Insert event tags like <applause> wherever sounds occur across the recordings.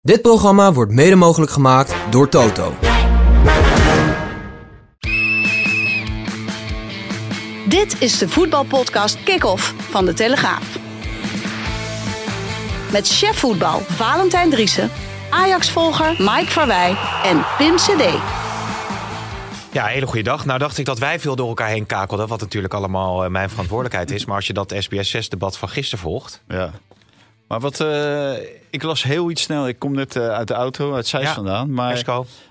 Dit programma wordt mede mogelijk gemaakt door Toto. Dit is de voetbalpodcast Kick-Off van De Telegraaf. Met chef voetbal Valentijn Driessen, Ajax-volger Mike Verwij en Pim CD. Ja, hele goede dag. Nou dacht ik dat wij veel door elkaar heen kakelden, wat natuurlijk allemaal eh, mijn verantwoordelijkheid is. Maar als je dat SBS6-debat van gisteren volgt... Ja. Maar wat, eh, ik las heel iets snel. Ik kom net eh, uit de auto, uit Zeist Ja, vandaan. Maar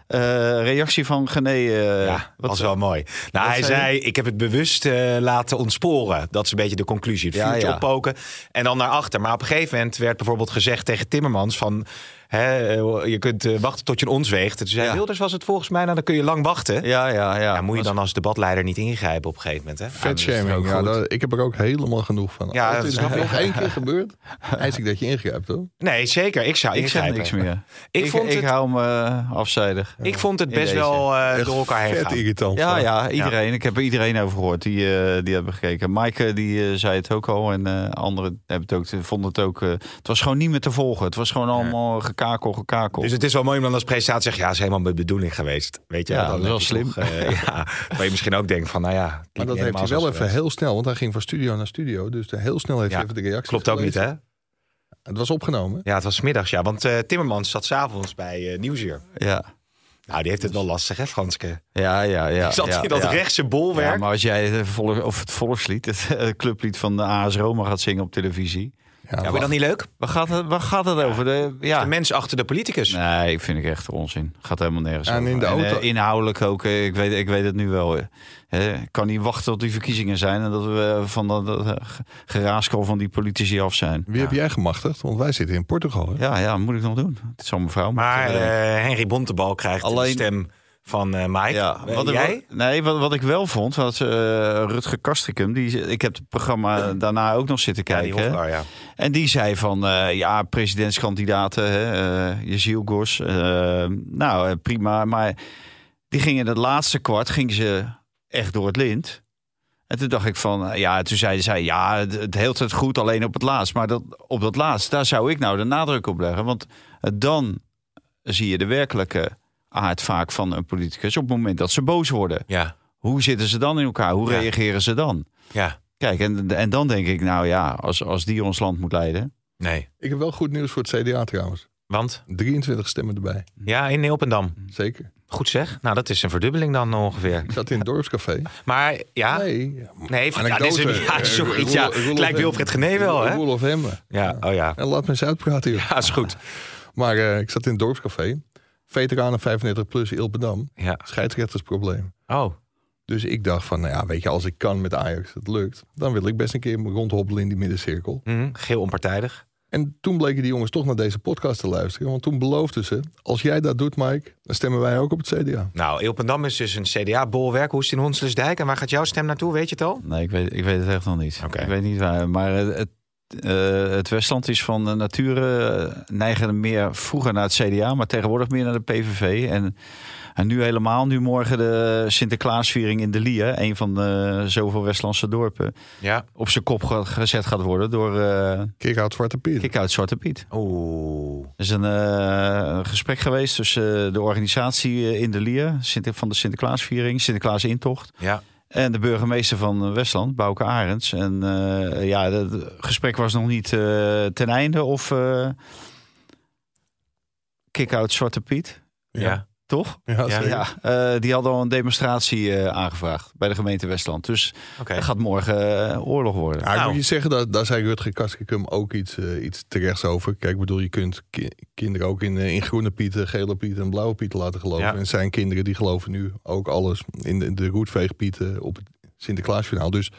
eh, reactie van Gené. eh, Ja, wat was wel mooi. Nou, hij zei ik heb het bewust laten ontsporen. Dat is een beetje de conclusie. Het Ja, vuurtje ja. oppoken en dan naar achter. Maar op een gegeven moment werd bijvoorbeeld gezegd tegen Timmermans van... Hè, eh, je kunt eh, wachten tot je een ons weegt. Toen zei Ja. Wilders was het volgens mij, nou dan kun je lang wachten. Ja, ja, ja. Ja, moet je dan als debatleider niet ingrijpen op een gegeven moment. Hè? Vetshaming, ja, ik heb er ook helemaal genoeg van. Ja, het ik. nog één keer gebeurt, eis ik dat je ingrijpt hoor. Nee, zeker. Ik zou ik zeg niks meer. Ik Ik, vond ik, het- hou me eh, afzijdig. Ik vond het best wel eh, door elkaar heen vet gaan. irritant. Ja, ja, iedereen. Ik heb er iedereen over gehoord die, eh, die hebben gekeken. Maaike die zei het ook al en eh, anderen hebben het ook, vonden het ook. het was gewoon niet meer te volgen. Het was gewoon allemaal gekakel, gekakel. Dus het is wel mooi om dan als presentatie te zeggen... ja, het is helemaal mijn bedoeling geweest. Weet je, Ja, Dan dat is wel slim. toch, eh, ja, <laughs> waar je misschien ook denkt van, nou ja... Maar dat heeft hij wel even heel snel, want hij ging van studio naar studio. Dus de- heel snel heeft Ja, hij even de reactie. Klopt ook niet, hè? Het was opgenomen. Ja, het was 's middags, ja. Want eh, Timmermans zat s'avonds bij Nieuwsuur. ja. Nou, die heeft het wel lastig, hè, Franske? Ja, ja, ja. <laughs> Zat ja, in dat ja. rechtse bolwerk. Ja, maar als jij het, volk, of het volkslied, het clublied van de AS Roma gaat zingen op televisie. Ja, Ja, vind je dat niet leuk? Waar gaat het, waar gaat het over? De, ja. De mens achter de politicus. Nee, vind ik echt onzin. Gaat helemaal nergens en over. in de auto- eh, inhoudelijk ook, eh, ik weet, ik weet het nu wel. eh. Hè, Ik kan niet wachten tot die verkiezingen zijn en dat we van dat, dat, eh, geraaskal van die politici af zijn. Wie heb jij gemachtigd? Want wij zitten in Portugal. Hè? Ja, ja, moet ik nog doen. Het zal mijn vrouw Maar eh bedenken. Henry Bontebal krijgt de Alleen- stem van eh Mike. Ja, Eh, wat jij? nee, wat, wat ik wel vond, was uh, Rutger Kastrikum. Die, ik heb het programma daarna ook nog zitten Ja, die kijken. Ja. En die zei van, eh, ja, presidentskandidaten, hè, eh Jezielgos. eh nou, eh, prima. Maar die gingen in het laatste kwart, gingen ze echt door het lint. En toen dacht ik van, eh, ja, toen zeiden zij, ja, het, het tijd goed, alleen op het laatst. Maar dat, op dat laatst, daar zou ik nou de nadruk op leggen. Want eh, dan zie je de werkelijke aard vaak van een politicus op het moment dat ze boos worden. Ja, Hoe zitten ze dan in elkaar? Hoe Ja. reageren ze dan? ja. Kijk, en, en dan denk ik, nou ja, als, als die ons land moet leiden. Nee. Ik heb wel goed nieuws voor het CDA trouwens. Want? 23 stemmen erbij. Ja, in Neelpendam. Zeker. Goed zeg. Nou, dat is een verdubbeling dan ongeveer. Ik zat in het dorpscafé. Maar ja... Nee. Nee, van, ja, dit is een, ja, sorry. Ja, gelijk of Wilfred. Gené wel, hè? Roel of. Ja, oh ja. En laat me eens uitpraten hier. Ja, is goed. Maar eh, ik zat in het dorpscafé. Veteranen 35 plus Ilpendam. Ja. Scheidsrechtersprobleem. Oh, Dus ik dacht van, nou ja, weet je, als ik kan met Ajax, het lukt. Dan wil ik best een keer rondhobbelen in die middencirkel. mhm, geel onpartijdig. En toen bleken die jongens toch naar deze podcast te luisteren. Want toen beloofden ze, als jij dat doet Mike, dan stemmen wij ook op het CDA. Nou, Ilpendam is dus een CDA-bolwerk. Hoe is het in Honselersdijk? En waar gaat jouw stem naartoe? Weet je het al? Nee, ik weet, ik weet het echt nog niet. Oké. Ik weet niet waar. Maar eh, het, eh, het Westland is van eh, nature eh, neigen meer vroeger naar het CDA, maar tegenwoordig meer naar de PVV. En, en nu helemaal, nu morgen de Sinterklaasviering in de Lie, een van de zoveel Westlandse dorpen, Ja. op zijn kop ge- gezet gaat worden door uh, Kik uit Zwarte Piet. Kik uit Zwarte Piet. Oeh. Er is een, eh, een gesprek geweest tussen eh, de organisatie eh, in de Lie, Sinter- van de Sinterklaasviering, Sinterklaas intocht. Ja. En de burgemeester van Westland, Bouke Arends. En eh, ja, het gesprek was nog niet eh, ten einde. Of eh kick-out Zwarte Piet, Ja. Toch? Ja, Ja. zeker. Ja, eh, die hadden al een demonstratie eh, aangevraagd bij de gemeente Westland. Dus Oké. er gaat morgen eh, oorlog worden. Ja, ik Nou. moet je zeggen, dat, daar zei Rutger Kastrikum ook iets, iets terechts over. Kijk, ik bedoel, je kunt ki- kinderen ook in, in groene pieten, gele pieten en blauwe pieten laten geloven. Ja. En zijn kinderen die geloven nu ook alles in de, de roetveegpieten op het Sinterklaasjournaal. Dus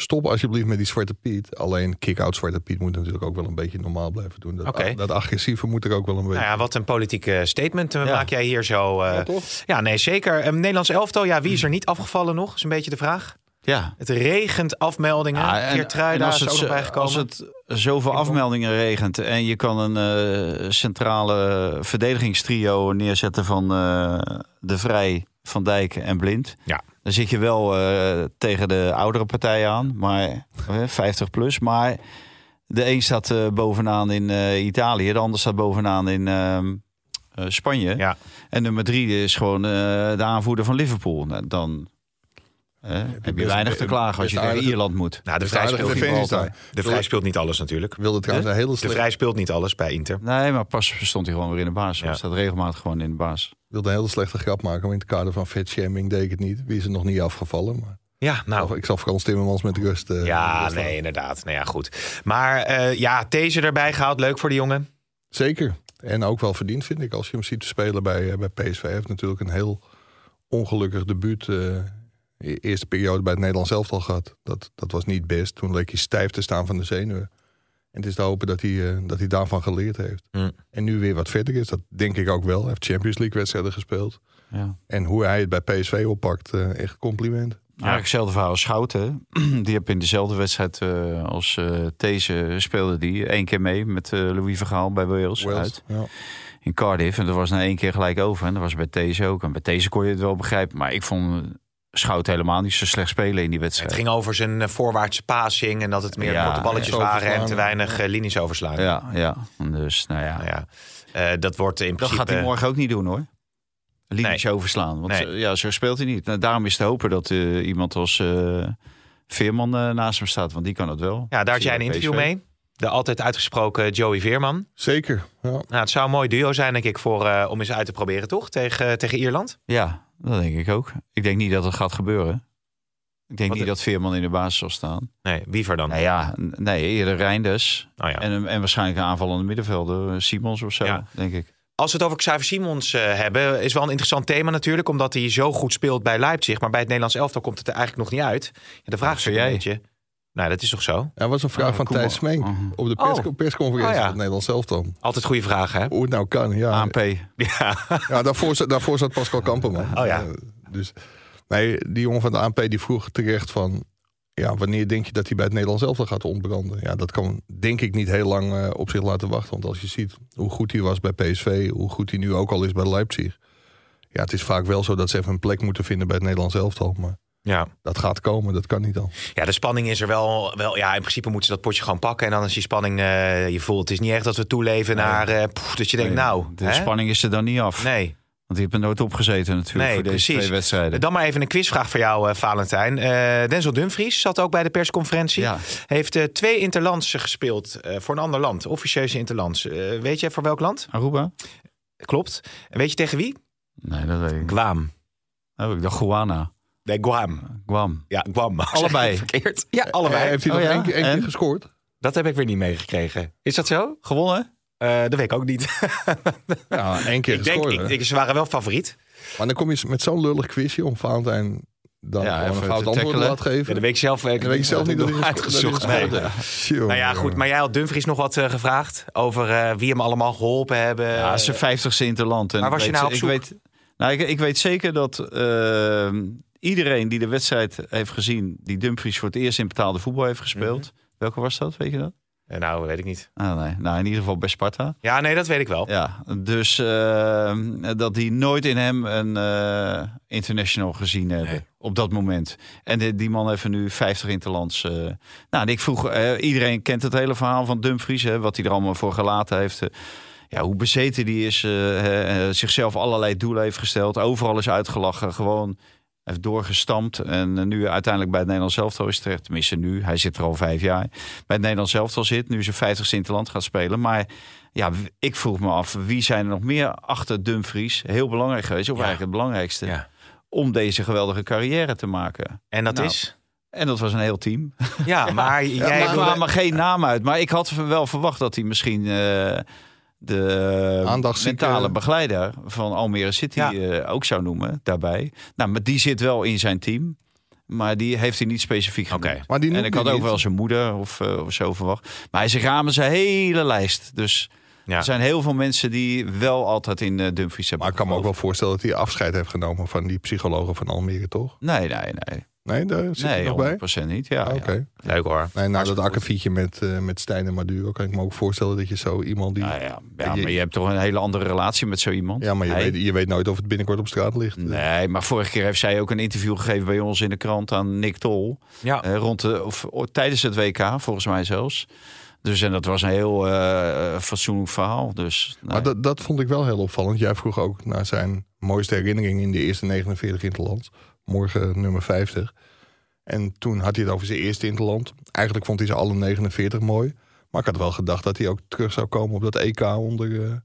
Stop alsjeblieft met die Zwarte Piet. Alleen kick-out Zwarte Piet moet natuurlijk ook wel een beetje normaal blijven doen. Dat, Oké. dat agressieve moet er ook wel een beetje. Nou ja, wat een politieke statement eh, Ja. maak jij hier zo. eh, Ja, toch? ja, nee, zeker. Een Nederlands elftal, ja, wie is er niet afgevallen nog? Is een beetje de vraag. Ja. Het regent afmeldingen. Ja, en- Geertruida en is ook nog bijgekomen. als het zoveel afmeldingen regent en je kan een eh, centrale verdedigingstrio neerzetten van eh, De Vrij, Van Dijk en Blind. Ja. Dan zit je wel eh, tegen de oudere partij aan, maar eh, 50 plus. Maar de een staat eh, bovenaan in eh, Italië, de ander staat bovenaan in ehm, eh, Spanje. Ja. En nummer drie is gewoon eh, de aanvoerder van Liverpool. Nou, dan eh, heb je best- weinig te klagen als je aardige- Ierland moet. nou, de Vrij speelt. De Vrij speelt niet alles natuurlijk. Wilde trouwens een hele De Vrij speelt niet alles bij Inter. Nee, maar pas stond hij gewoon weer in de baas. Ja. Hij staat regelmatig gewoon in de baas. Wilde een hele slechte grap maken. Maar in het kader van fatshaming deed ik het niet. Wie is er nog niet afgevallen? Maar Ja, nou. ik zal Frans Timmermans met rust. eh, Ja, rust nee, laten. inderdaad. Nou ja, goed. Maar eh, ja, deze erbij gehaald. Leuk voor de jongen. Zeker. En ook wel verdiend, vind ik. Als je hem ziet spelen bij, eh, bij PSV. Hij heeft natuurlijk een heel ongelukkig debuut. e- eerste periode bij het Nederlands elftal gehad. Dat, dat was niet best. Toen leek hij stijf te staan van de zenuwen. En het is te hopen dat hij, eh, dat hij daarvan geleerd heeft. Mm. En nu weer wat verder is. Dat denk ik ook wel. Hij heeft Champions League wedstrijden gespeeld. Ja. En hoe hij het bij PSV oppakt, eh, echt compliment. Eigenlijk hetzelfde verhaal als Schouten. <clears throat> Die heb in dezelfde wedstrijd eh, als eh These speelde die één keer mee met eh, Louis Vergaal bij Wales, Wales, uit ja. in Cardiff. En dat was na één keer gelijk over. En dat was bij These ook. En bij These kon je het wel begrijpen. Maar ik vond Schouten helemaal niet zo slecht spelen in die wedstrijd. Het ging over zijn eh, voorwaartse passing. En dat het meer Ja, korte balletjes ja. waren. En te weinig eh, linies overslaan. Ja, ja. Dus nou ja, Nou ja, eh, dat wordt in dat principe... gaat hij morgen ook niet doen hoor. Linies overslaan. Want Nee. ja, zo speelt hij niet. Nou, daarom is te hopen dat eh, iemand als eh, Veerman naast hem staat. Want die kan het wel. Ja, daar had jij een interview PSV. mee. De altijd uitgesproken Joey Veerman. Zeker. Ja. Nou, het zou een mooi duo zijn, denk ik, voor, eh, om eens uit te proberen, toch? Tegen, tegen Ierland. Ja, dat denk ik ook. Ik denk niet dat het gaat gebeuren. Ik denk Wat niet de- dat Veerman in de basis zal staan. Nee, Wiever dan. Nou ja, nee, eerder Reinders. Oh, ja. En, en waarschijnlijk een aanvallende middenvelder. eh, Simons of zo, Ja. denk ik. Als we het over Xavier Simons eh, hebben, is wel een interessant thema natuurlijk. Omdat hij zo goed speelt bij Leipzig. Maar bij het Nederlands elftal komt het er eigenlijk nog niet uit. Ja, de vraag is een beetje... Nou, dat is toch zo? Er was een vraag Oh, van. Thijs Smenk Oh. op de pers Oh. persconferentie Oh, ja. van het Nederlands elftal. Altijd goede vragen, hè? Hoe het nou kan, ja. ANP. <laughs> Ja. Ja, daarvoor, zat- daarvoor zat Pascal Kamperman. Oh ja. Eh, dus, nee, die jongen van de ANP die vroeg terecht van... Ja, wanneer denk je dat hij bij het Nederlands elftal gaat ontbranden? Ja, dat kan denk ik niet heel lang eh, op zich laten wachten. Want als je ziet hoe goed hij was bij PSV... hoe goed hij nu ook al is bij Leipzig... Ja, het is vaak wel zo dat ze even een plek moeten vinden bij het Nederlands elftal. Maar Ja. dat gaat komen, dat kan niet al. ja, de spanning is er wel, wel. Ja, in principe moeten ze dat potje gewoon pakken. En dan is die spanning, eh, je voelt, het is niet echt dat we toeleven naar... eh, dat je denkt, Nee, nou... De hè? spanning is er dan niet af. Nee. Want die er nooit opgezeten natuurlijk Nee, voor deze precies. twee wedstrijden. Dan maar even een quizvraag voor jou, eh, Valentijn. Eh, Denzel Dumfries zat ook bij de persconferentie. Ja. Heeft eh, twee interlands gespeeld eh, voor een ander land. Officieuze interlands. Eh, weet je voor welk land? Aruba? Klopt. En weet je tegen wie? Nee, dat weet ik niet. Guam. Oh, ik dacht Guana. Nee, Guam. Guam. Ja, Guam. <laughs> Allebei. Ik Verkeerd. Ja, allebei. Eh, heeft hij Oh, nog ja? één, keer- één keer gescoord? Dat heb ik weer niet meegekregen. Is dat zo? Gewonnen? Eh, dat weet ik ook niet. <laughs> Ja, één keer ik denk, gescoord. ik, ik, ze waren wel favoriet. Maar dan kom je met zo'n lullig quizje om Valentijn dan Ja, een fout te antwoord laten geven. Ja, dat weet ik zelf. eh, Ik Dan weet je zelf niet dat uitgezocht. dat Nee. heeft. Nou ja, goed. Maar jij had Dumfries nog wat eh, gevraagd over eh, wie hem allemaal geholpen hebben. Ja, zijn vijftigste interland. En waar was ik je weet- nou op ik zoek? Weet, nou, ik, ik weet zeker dat eh, iedereen die de wedstrijd heeft gezien... die Dumfries voor het eerst in betaalde voetbal heeft gespeeld... Mhm. Welke was dat, weet je dat? Eh, nou, weet ik niet. Ah, nee. Nou, in ieder geval bij Sparta. Ja, nee, dat weet ik wel. Ja, dus eh, dat die nooit in hem een eh, international gezien hebben Nee. op dat moment. En die, die man heeft nu 50 interlands. eh nou, en ik vroeg, iedereen kent het hele verhaal van Dumfries, hè, wat hij er allemaal voor gelaten heeft. ja, hoe bezeten die is, zichzelf allerlei doelen heeft gesteld, overal is uitgelachen, gewoon heeft doorgestampt en eh, nu uiteindelijk bij het Nederlands elftal is terecht. Tenminste nu, hij zit er al vijf jaar. Bij het Nederlands elftal zit, nu zijn 50 interland gaat spelen. Maar ja, ik vroeg me af, wie zijn er nog meer achter Dumfries? Heel belangrijk geweest, of Ja. eigenlijk het belangrijkste, Ja. om deze geweldige carrière te maken. En dat Nou, is? En dat was een heel team. Ja, maar <laughs> jij Er wilde... kwamen geen naam uit, maar ik had wel verwacht dat hij misschien eh, de Aandachtszieke- mentale begeleider van Almere City Ja. eh, ook zou noemen daarbij. Nou, maar die zit wel in zijn team. Maar die heeft hij niet specifiek Oké. genoemd. Maar die En ik had ook niet. wel zijn moeder of, eh, of zo verwacht. Maar hij ramen zijn hele lijst. Dus Ja. er zijn heel veel mensen die wel altijd in eh, Dumfries hebben Maar ik kan me ook wel voorstellen dat hij afscheid heeft genomen van die psychologen van Almere, toch? Nee, nee, nee. Nee, daar zit Nee, nog bij? 100% niet. Ja, Ah, Oké. ja. Leuk hoor. Nee, na dat akkefietje met, eh met Stijn en Maduro kan ik me ook voorstellen dat je zo iemand die... Nou ja, ja, Je- maar je hebt toch een hele andere relatie met zo iemand. Ja, maar je, weet, je weet nooit of het binnenkort op straat ligt. Nee, maar vorige keer heeft zij ook een interview gegeven bij ons in de krant aan Nick Tol. Ja. Eh, rond de, of, o- tijdens het WK, volgens mij zelfs. Dus en dat was een heel eh, eh, fatsoenlijk verhaal. Dus, nee. Maar dat, dat vond ik wel heel opvallend. Jij vroeg ook naar zijn mooiste herinnering in de eerste 49 interlands. Morgen nummer 50. En toen had hij het over zijn eerste interland. Eigenlijk vond hij ze alle 49 mooi. Maar ik had wel gedacht dat hij ook terug zou komen op dat EK onder, eh,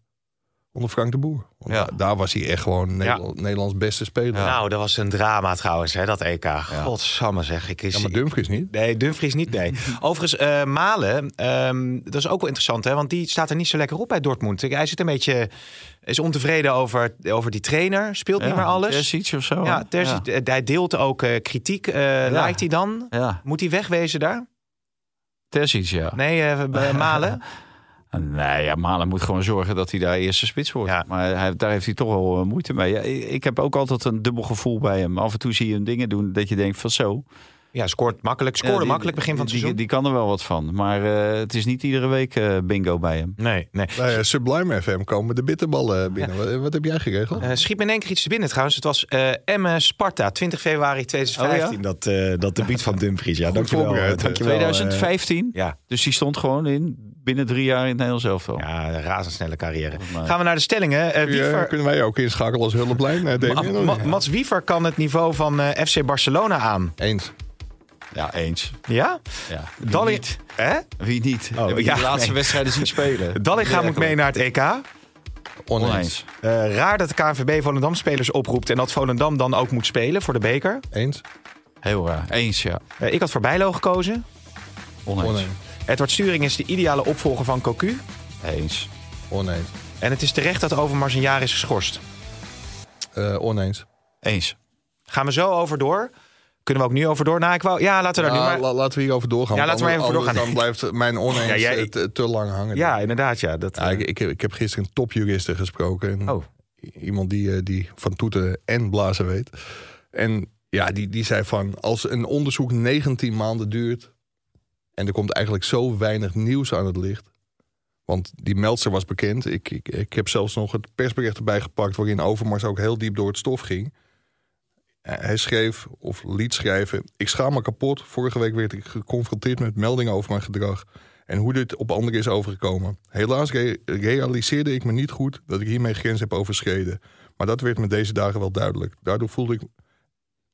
onder Frank de Boer. Want Ja. da- daar was hij echt gewoon Nederland, Nederlands beste speler. Ja, Nou, dat was een drama trouwens, hè, dat EK. Godsamme zeg ik. Is... maar Dumfries niet. Nee, Dumfries niet, nee. <laughs> Overigens, eh, Malen, ehm, dat is ook wel interessant, hè? Want die staat er niet zo lekker op bij Dortmund. Hij zit een beetje, is ontevreden over, over die trainer, speelt niet Ja, meer alles. Terzic of zo. ja? Terzic, eh, hij deelt ook eh, kritiek. eh Lijkt hij dan? Ja, ja. Moet hij wegwezen daar? Terzic, ja. Nee, eh, bij <laughs> Malen? Nee, ja, Malen moet gewoon zorgen dat hij daar eerste spits wordt. Ja. Maar hij, daar heeft hij toch wel eh, moeite mee. Ja, ik, heb ook altijd een dubbel gevoel bij hem. Af en toe zie je hem dingen doen dat je denkt van zo. Ja, scoort makkelijk. Ja, Scoorde die- makkelijk begin van het die, seizoen. Die, kan er wel wat van. Maar eh, het is niet iedere week eh, bingo bij hem. Nee, nee. Bij Sublime FM komen de bitterballen binnen. Wat, wat heb jij geregeld? Eh, schiet me in één keer iets te binnen trouwens. Het was eh Emme Sparta, 20 februari 2015. dat, eh dat debuut van <laughs> Dumfries. Ja, Goed dankjewel. dankjewel, eh, 2015. ja. Dus die stond gewoon in binnen drie jaar in het Nederlands elftal. ja, een razendsnelle carrière. Gaan we naar de stellingen. Eh, je- Wiever, kunnen wij ook inschakelen als hulplijn? eh, Ma- of Ma- niet? Mats Wiever kan het niveau van eh, FC Barcelona aan. Eens. Ja, eens. Ja? Ja. Wie niet? hè? Wie niet? Oh, ja, de laatste nee. wedstrijden zien spelen. <laughs> Dallinga moet mee naar het EK. Oneens. Eh, raar dat de KNVB Volendam spelers oproept en dat Volendam dan ook moet spelen voor de beker. Eens. Heel raar. Eens, ja. Ik had voor Bijlo gekozen. Oneens. Oneens. Edward Sturing is de ideale opvolger van Cocu. Eens. Oneens. En het is terecht dat Overmars een jaar is geschorst. Eh, oneens. Eens. Gaan we zo over door? Kunnen we ook nu over door? Nou, ik wou, ja, laten we daar Ja, nu maar... la- laten we hierover doorgaan. Ja, laten we even doorgaan. Dan blijft mijn oneens Ja, jij- eh, te, te lang hangen. Ja, inderdaad, ja. Dat, Ja, eh, ik, ik, heb, ik heb gisteren een topjuriste gesproken. En Oh. Iemand die, die van toeten en blazen weet. En ja, die, die zei van... als een onderzoek 19 maanden duurt... en er komt eigenlijk zo weinig nieuws aan het licht... want die meldster was bekend. Ik, ik, ik heb zelfs nog het persbericht erbij gepakt... waarin Overmars ook heel diep door het stof ging. Eh, Hij schreef, of liet schrijven... ik schaam me kapot. Vorige week werd ik geconfronteerd met meldingen over mijn gedrag... en hoe dit op anderen is overgekomen. Helaas re- realiseerde ik me niet goed dat ik hiermee grens heb overschreden. Maar dat werd me deze dagen wel duidelijk. Daardoor voelde ik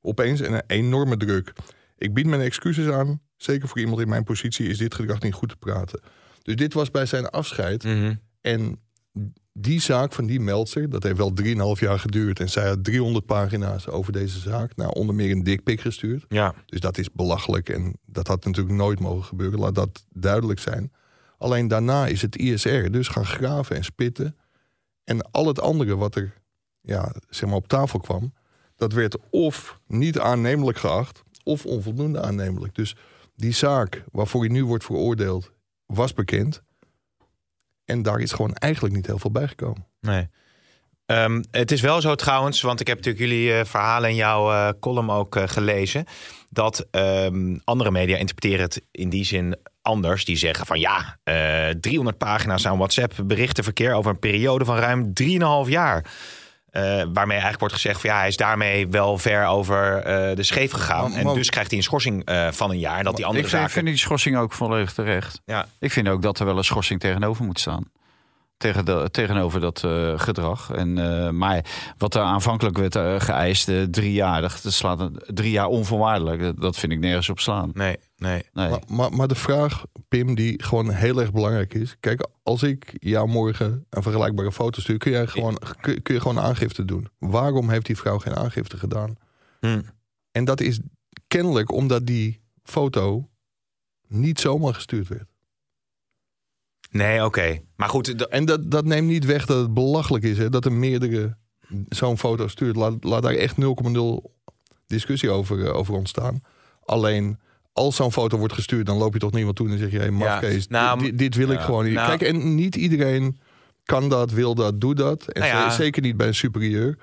opeens een enorme druk. Ik bied mijn excuses aan. Zeker voor iemand in mijn positie is dit gedrag niet goed te praten. Dus dit was bij zijn afscheid. mhm. En die zaak van die meldster, dat heeft wel 3,5 jaar geduurd. En zij had 300 pagina's over deze zaak. Nou, onder meer een dikpik gestuurd. Ja. Dus dat is belachelijk en dat had natuurlijk nooit mogen gebeuren. Laat dat duidelijk zijn. Alleen daarna is het ISR dus gaan graven en spitten. En al het andere wat er ja, zeg maar op tafel kwam... dat werd of niet aannemelijk geacht... of onvoldoende aannemelijk. Dus die zaak waarvoor hij nu wordt veroordeeld... was bekend. En daar is gewoon eigenlijk niet heel veel bijgekomen. Nee. Ehm, het is wel zo trouwens, want ik heb natuurlijk jullie eh, verhalen in jouw eh, column ook eh, gelezen. Dat ehm, andere media interpreteren het in die zin anders. Die zeggen van ja, eh 300 pagina's aan WhatsApp berichtenverkeer over een periode van ruim 3,5 jaar. Eh, waarmee eigenlijk wordt gezegd van ja, hij is daarmee wel ver over eh, de scheef gegaan. Maar- en dus krijgt hij een schorsing eh, van een jaar. En dat die andere Ik vind, zaken... vind die schorsing ook volledig terecht. Ja. Ik vind ook dat er wel een schorsing tegenover moet staan. Tegen de, tegenover dat eh, gedrag. En, eh, maar wat er aanvankelijk werd eh, geëist, drie jaar, dat slaat een- drie jaar onvoorwaardelijk. Dat, dat vind ik nergens op slaan. Nee, nee. Nee. Maar, maar, maar de vraag, Pim, die gewoon heel erg belangrijk is. Kijk, als ik jou morgen een vergelijkbare foto stuur, kun, jij gewoon, kun, kun je gewoon aangifte doen. Waarom heeft die vrouw geen aangifte gedaan? Hm. En dat is kennelijk omdat die foto niet zomaar gestuurd werd. Nee, oké. Maar goed, En dat, dat neemt niet weg dat het belachelijk is hè, dat er meerdere zo'n foto stuurt. Laat, laat daar echt 0,0 discussie over, eh, over ontstaan. Alleen als zo'n foto wordt gestuurd, dan loop je toch niemand toe en zeg je: hey, mafkees, nou, dit, dit wil ik gewoon niet. Nou- Kijk, en niet iedereen kan dat, wil dat, doe dat. En Nou ja. zeker niet bij een superieur.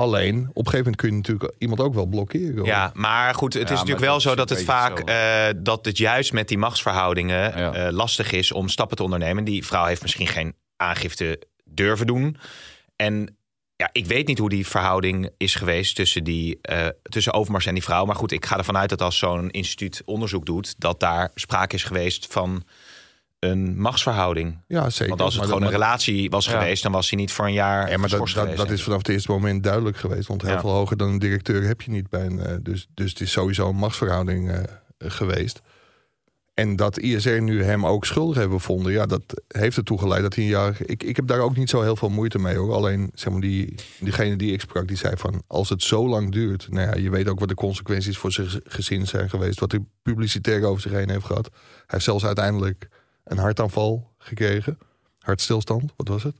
Alleen, op een gegeven moment kun je natuurlijk iemand ook wel blokkeren. hoor. Ja, maar goed, het Ja, is natuurlijk wel zo dat het vaak eh, dat het juist met die machtsverhoudingen Ja. eh, lastig is om stappen te ondernemen. Die vrouw heeft misschien geen aangifte durven doen. En ja, ik weet niet hoe die verhouding is geweest tussen, die, eh, tussen Overmars en die vrouw. Maar goed, ik ga ervan uit dat als zo'n instituut onderzoek doet, dat daar sprake is geweest van een machtsverhouding. ja zeker. Want als het Maar gewoon dat- een relatie was Ja. geweest, dan was hij niet voor een jaar. Ja, maar dat, dat, is vanaf het eerste moment duidelijk geweest. Want heel Ja. veel hoger dan een directeur heb je niet bij een. eh, dus, dus het is sowieso een machtsverhouding eh, geweest. En dat ISR nu hem ook schuldig heeft bevonden, ja, dat heeft ertoe geleid dat hij een jaar. Ik, ik heb daar ook niet zo heel veel moeite mee hoor. Alleen zeg maar, die, diegene die ik sprak, die zei van als het zo lang duurt. Nou ja, je weet ook wat de consequenties voor zijn gezin zijn geweest. Wat hij publicitair over zich heen heeft gehad. Hij heeft zelfs uiteindelijk een hartaanval gekregen. Hartstilstand, wat was het?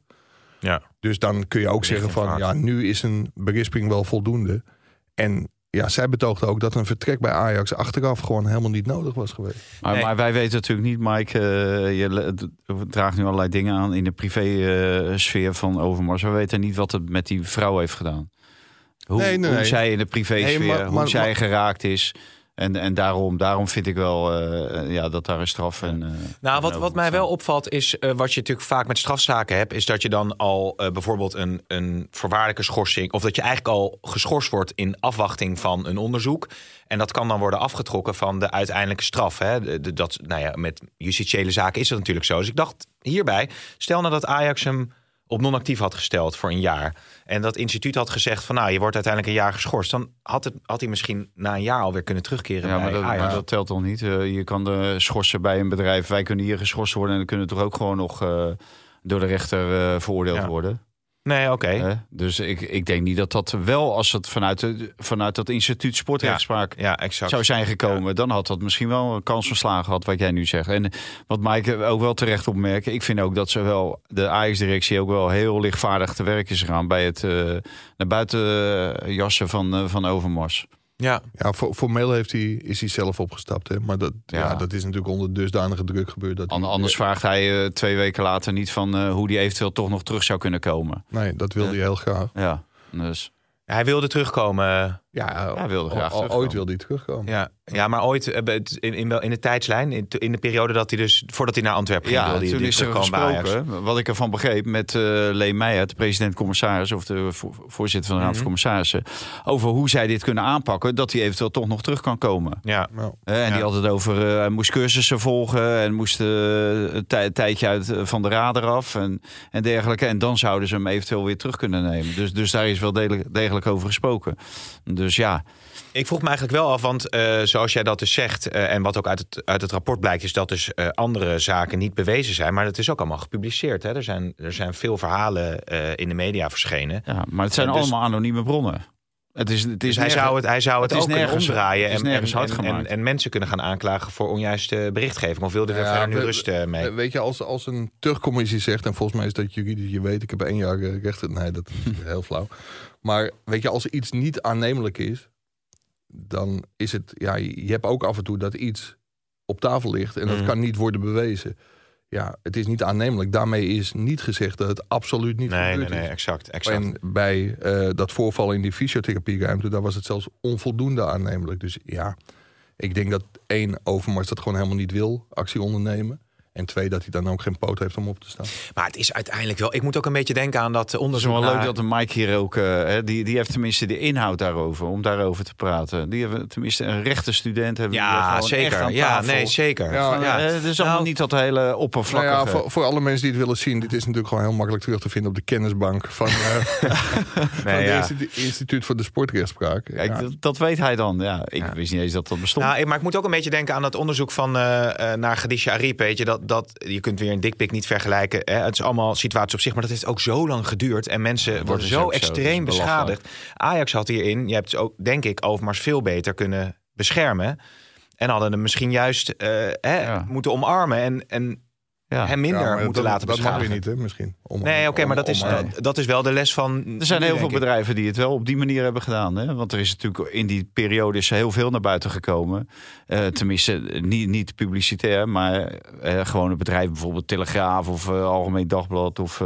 Ja. Dus dan kun je ook zeggen van, ja, nu is een berisping wel voldoende. En ja, zij betoogde ook dat een vertrek bij Ajax achteraf gewoon helemaal niet nodig was geweest. Maar, Nee. maar wij weten natuurlijk niet, Mike. eh, je draagt nu allerlei dingen aan in de privé-sfeer van Overmars. We weten niet wat het met die vrouw heeft gedaan. Hoe, Nee, nee, hoe nee. zij in de privé-sfeer, hoe maar- zij maar- geraakt is. En, en daarom, daarom vind ik wel eh, ja, dat daar een straf en. eh, Nou, wat, wat mij staan. wel opvalt is, eh, wat je natuurlijk vaak met strafzaken hebt, is dat je dan al eh, bijvoorbeeld een, een voorwaardelijke schorsing, of dat je eigenlijk al geschorst wordt in afwachting van een onderzoek. En dat kan dan worden afgetrokken van de uiteindelijke straf. Hè? De- de- dat, nou ja, met justitiële zaken is dat natuurlijk zo. Dus ik dacht hierbij, stel nou dat Ajax hem op non-actief had gesteld voor een jaar. En dat instituut had gezegd van nou, je wordt uiteindelijk een jaar geschorst. Dan had, het, had hij misschien na een jaar alweer kunnen terugkeren Ja, bij maar dat, maar dat telt toch niet? Eh, je kan de schorsen bij een bedrijf. Wij kunnen hier geschorst worden en dan kunnen toch ook gewoon nog eh, door de rechter eh, veroordeeld Ja. worden. Nee, oké. Dus ik, ik denk niet dat dat wel, als het vanuit, de, vanuit dat instituut sportrechtspraak Ja, exact. zou zijn gekomen, dan had dat misschien wel een kans van slagen gehad, wat jij nu zegt. En wat Mike ook wel terecht opmerkt, ik vind ook dat ze wel, de Ajax-directie ook wel heel lichtvaardig te werk is gegaan bij het eh, naar buiten eh, jassen van, eh, van Overmars. Ja, Ja, for- formeel heeft hij, is hij zelf opgestapt. Hè? Maar dat, ja. Ja. dat is natuurlijk onder dusdanige druk gebeurd. Dat Anders vraagt hij eh, twee weken later niet van eh, hoe die eventueel toch nog terug zou kunnen komen. Nee, dat wilde Ja. hij heel graag. Ja, dus hij wilde terugkomen. Ja, hij wilde graag al- al- terugkomen. ooit wilde hij terugkomen. Ja, ja maar ooit eh, in, in, wel- in de tijdslijn, in, in de periode dat hij dus, voordat hij naar Antwerpen ging, Ja, wilde hij toen die is er terugkomen bij Ajax. wat ik ervan begreep, met eh Lee Meijer, de president-commissaris, of de vo- voorzitter van de Raad van Commissarissen, over hoe zij dit kunnen aanpakken, dat hij eventueel toch nog terug kan komen. Ja, en Ja. die had het over, eh, hij moest cursussen volgen en moest eh, een tij- tijdje uit eh, van de radar af en, en dergelijke. En dan zouden ze hem eventueel weer terug kunnen nemen. Dus, dus daar is wel degelijk, degelijk over gesproken. Dus ja, ik vroeg me eigenlijk wel af, want eh, zoals jij dat dus zegt, eh, en wat ook uit het, uit het rapport blijkt, is dat dus eh, andere zaken niet bewezen zijn. Maar het is ook allemaal gepubliceerd. Hè? Er, zijn, er zijn veel verhalen eh, in de media verschenen. ja, maar het zijn dus- allemaal anonieme bronnen. Het is, het is Dus hij nergens- zou het, hij zou het, het is ook kunnen nergens- omdraaien is en, en, en, en, mensen kunnen gaan aanklagen voor onjuiste berichtgeving. Of wilde er Ja, verder nu we- rust mee? Weet je, als, als een terugcommissie zegt, en volgens mij is dat juridisch, je weet, ik heb één jaar rechter. Nee, dat is heel flauw. Maar weet je, als iets niet aannemelijk is, dan is het, ja, je hebt ook af en toe dat iets op tafel ligt en dat Mhm. kan niet worden bewezen. Ja, het is niet aannemelijk. Daarmee is niet gezegd dat het absoluut niet nee, nee, nee, is. exact. exact. En bij eh, dat voorval in die fysiotherapieruimte, daar was het zelfs onvoldoende aannemelijk. Dus ja, ik denk dat één, Overmars dat gewoon helemaal niet wil, actie ondernemen. En twee, dat hij dan ook geen poot heeft om op te staan. Maar het is uiteindelijk wel. Ik moet ook een beetje denken aan dat Het is onderzoek. wel naar- leuk dat de Mike hier ook, eh, hè, die, die heeft tenminste de inhoud daarover, om daarover te praten. Die hebben tenminste een rechte student. Hebben Ja, zeker. Ja, nee, zeker. Ja, Ja, Ja. Het is allemaal Nou, niet dat hele Nou oppervlakkige. ja, voor, voor alle mensen die het willen zien, dit is natuurlijk gewoon heel makkelijk terug te vinden op de kennisbank van, eh <laughs> van Nee, het ja. Instituut, Instituut voor de Sportrechtspraak. Kijk, dat, dat weet hij dan. Ja, ik Ja. wist niet eens dat dat bestond. Nou, maar ik moet ook een beetje denken aan dat onderzoek van eh, eh, naar Khadija Ariep. Weet je, dat, dat, je kunt weer een dikpik niet vergelijken. Hè? Het is allemaal situatie op zich, maar dat heeft ook zo lang geduurd. En mensen dat worden zo extreem beschadigd. Ajax had hierin, je hebt ook, denk ik, Overmars veel beter kunnen beschermen. En hadden hem misschien juist eh, hè, Ja. moeten omarmen. En, en Ja. hem minder Ja, maar moeten dat, laten Dat mag beschadigen. weer niet, hè, misschien. Om- Nee, oké, maar dat is, om- dat, dat is wel de les van. Er zijn heel veel bedrijven die het wel op die manier hebben gedaan. Hè? Want er is natuurlijk in die periode is er heel veel naar buiten gekomen. Eh, tenminste, niet, niet publicitair, maar eh, gewoon een bedrijf, bijvoorbeeld Telegraaf of eh, Algemeen Dagblad of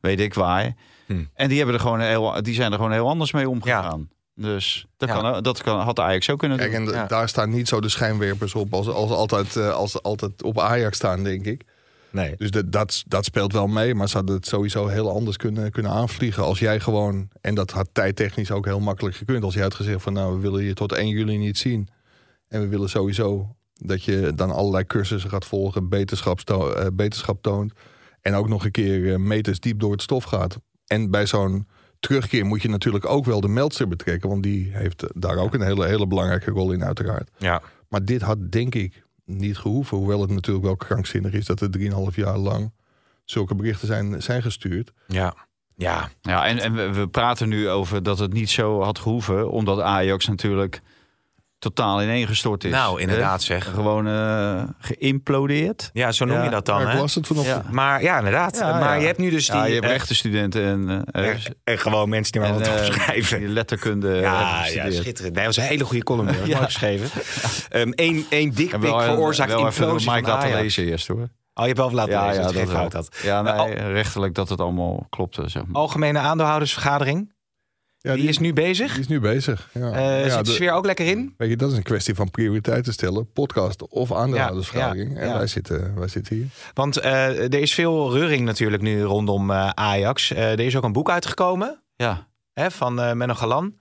weet ik waar. Hm. En die, hebben er gewoon heel, die zijn er gewoon heel anders mee omgegaan. Dus dat, Ja. kan, dat kan, had Ajax ook kunnen Kijk, doen. en Ja. daar staan niet zo de schijnwerpers op als, als, altijd, als altijd op Ajax staan, denk ik. Nee. Dus dat, dat, dat speelt wel mee, maar ze hadden het sowieso heel anders kunnen, kunnen aanvliegen. Als jij gewoon, en dat had tijdtechnisch ook heel makkelijk gekund, als jij had gezegd van nou, we willen je tot 1 juli niet zien. En we willen sowieso dat je dan allerlei cursussen gaat volgen, beterschap, eh, beterschap toont. En ook nog een keer eh, meters diep door het stof gaat. En bij zo'n terugkeer moet je natuurlijk ook wel de meldster betrekken, want die heeft daar ook een hele, hele belangrijke rol in uiteraard. Ja. Maar dit had denk ik niet gehoeven. Hoewel het natuurlijk wel krankzinnig is dat er 3,5 jaar lang zulke berichten zijn, zijn gestuurd. Ja. Ja. Ja, en, en we, we praten nu over dat het niet zo had gehoeven, omdat Ajax natuurlijk totaal ineengestort is. Nou, inderdaad, zeg. Gewoon eh, geïmplodeerd. Ja, zo noem Ja. je dat dan. Hè? las het vanochtend. Ja. Maar ja, inderdaad. Ja, maar ja. je hebt nu dus die. ja, je hebt eh, rechtenstudenten en, eh, en, en gewoon mensen die maar wat opschrijven. die letterkunde Ja, ja, schitterend. Nee, dat was een hele goede column. hoor. <laughs> Ja. Mooi geschreven. Eén één En dikpik wel, veroorzaakt wel implosie Mike laten lezen eerst hoor. Oh, je hebt wel laten lezen dat je geen wel. fout had. Ja, nee, Nou, rechtelijk dat het allemaal klopte. Zeg maar. Algemene aandeelhoudersvergadering. Ja, die, is nu bezig. die is nu bezig. Ja. Eh, Ja, zit de de- sfeer ook lekker in? Weet je, dat is een kwestie van prioriteiten stellen. Podcast of aandeelhoudersvergadering. Ja, ja, En ja. wij zitten, wij zitten hier. Want eh, er is veel reuring natuurlijk nu rondom eh, Ajax. Eh, er is ook een boek uitgekomen Ja, hè, van eh Menno Galan.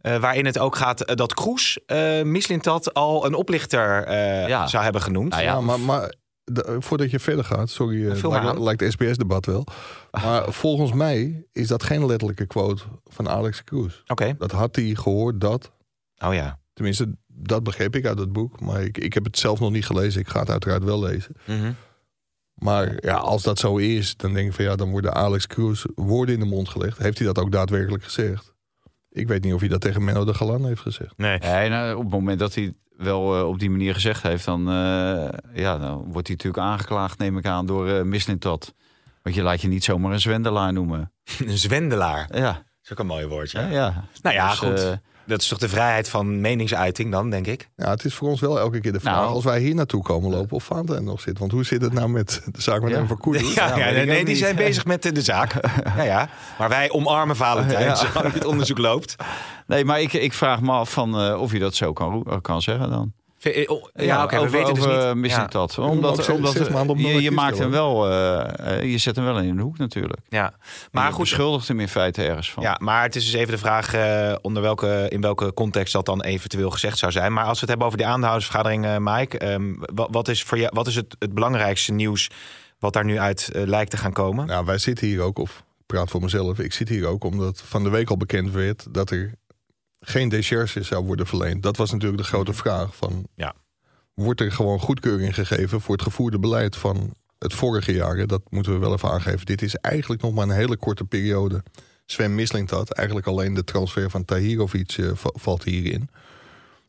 eh, waarin het ook gaat dat Kroes uh, Mislintat al een oplichter eh, Ja. zou hebben genoemd. Nou Ja, ja, maar, maar de- voordat je verder gaat, sorry, eh, lijkt, het SBS-debat wel. Maar <laughs> volgens mij is dat geen letterlijke quote van Alex Cruz. Oké. Dat had hij gehoord dat, Oh ja. tenminste, dat begreep ik uit het boek. Maar ik, ik heb het zelf nog niet gelezen. Ik ga het uiteraard wel lezen. Mhm. Maar ja, als dat zo is, dan denk ik van ja, dan worden Alex Cruz woorden in de mond gelegd. Heeft hij dat ook daadwerkelijk gezegd? Ik weet niet of hij dat tegen Menno de Galan heeft gezegd. Nee. En, eh, op het moment dat hij wel eh, op die manier gezegd heeft, dan, eh, ja, dan wordt hij natuurlijk aangeklaagd, neem ik aan, door uh, Mislintat. Want je laat je niet zomaar een zwendelaar noemen. Een zwendelaar. Dat Ja, is ook een mooi woordje. ja. ja. Nou ja, Dus, goed. Dat is toch de vrijheid van meningsuiting dan, denk ik? Ja, het is voor ons wel elke keer de vraag Nou. als wij hier naartoe komen lopen of Fanta er nog zit. Want hoe zit het nou met de zaak met Ja. hem van Koeders? <laughs> Ja, nee, die zijn bezig met de zaak. <laughs> ja, ja. Maar wij omarmen Valentijn, Ja. zolang het onderzoek loopt. Nee, maar ik, ik vraag me af van, eh, of je dat zo kan, kan zeggen dan. Ja, oh, ja oké, we over, weten dus niet. eh, ook Omdat, zes- omdat zes je, maakt hem wel, eh, eh, je zet hem wel in een hoek natuurlijk. Ja, Maar je goed. beschuldigt hem in feite ergens van. Ja, maar het is dus even de vraag eh, onder welke, in welke context dat dan eventueel gezegd zou zijn. Maar als we het hebben over die aandeelhoudersvergadering, eh Mike, ehm, wat, wat is, voor jou, wat is het, het belangrijkste nieuws wat daar nu uit eh, lijkt te gaan komen? Nou, wij zitten hier ook, of ik praat voor mezelf, ik zit hier ook omdat van de week al bekend werd dat er geen décharge zou worden verleend. Dat was natuurlijk de grote vraag van, Ja. wordt er gewoon goedkeuring gegeven voor het gevoerde beleid van het vorige jaar? Dat moeten we wel even aangeven. Dit is eigenlijk nog maar een hele korte periode. Sven Misling had eigenlijk alleen de transfer van Tahirovic eh, va- valt hierin.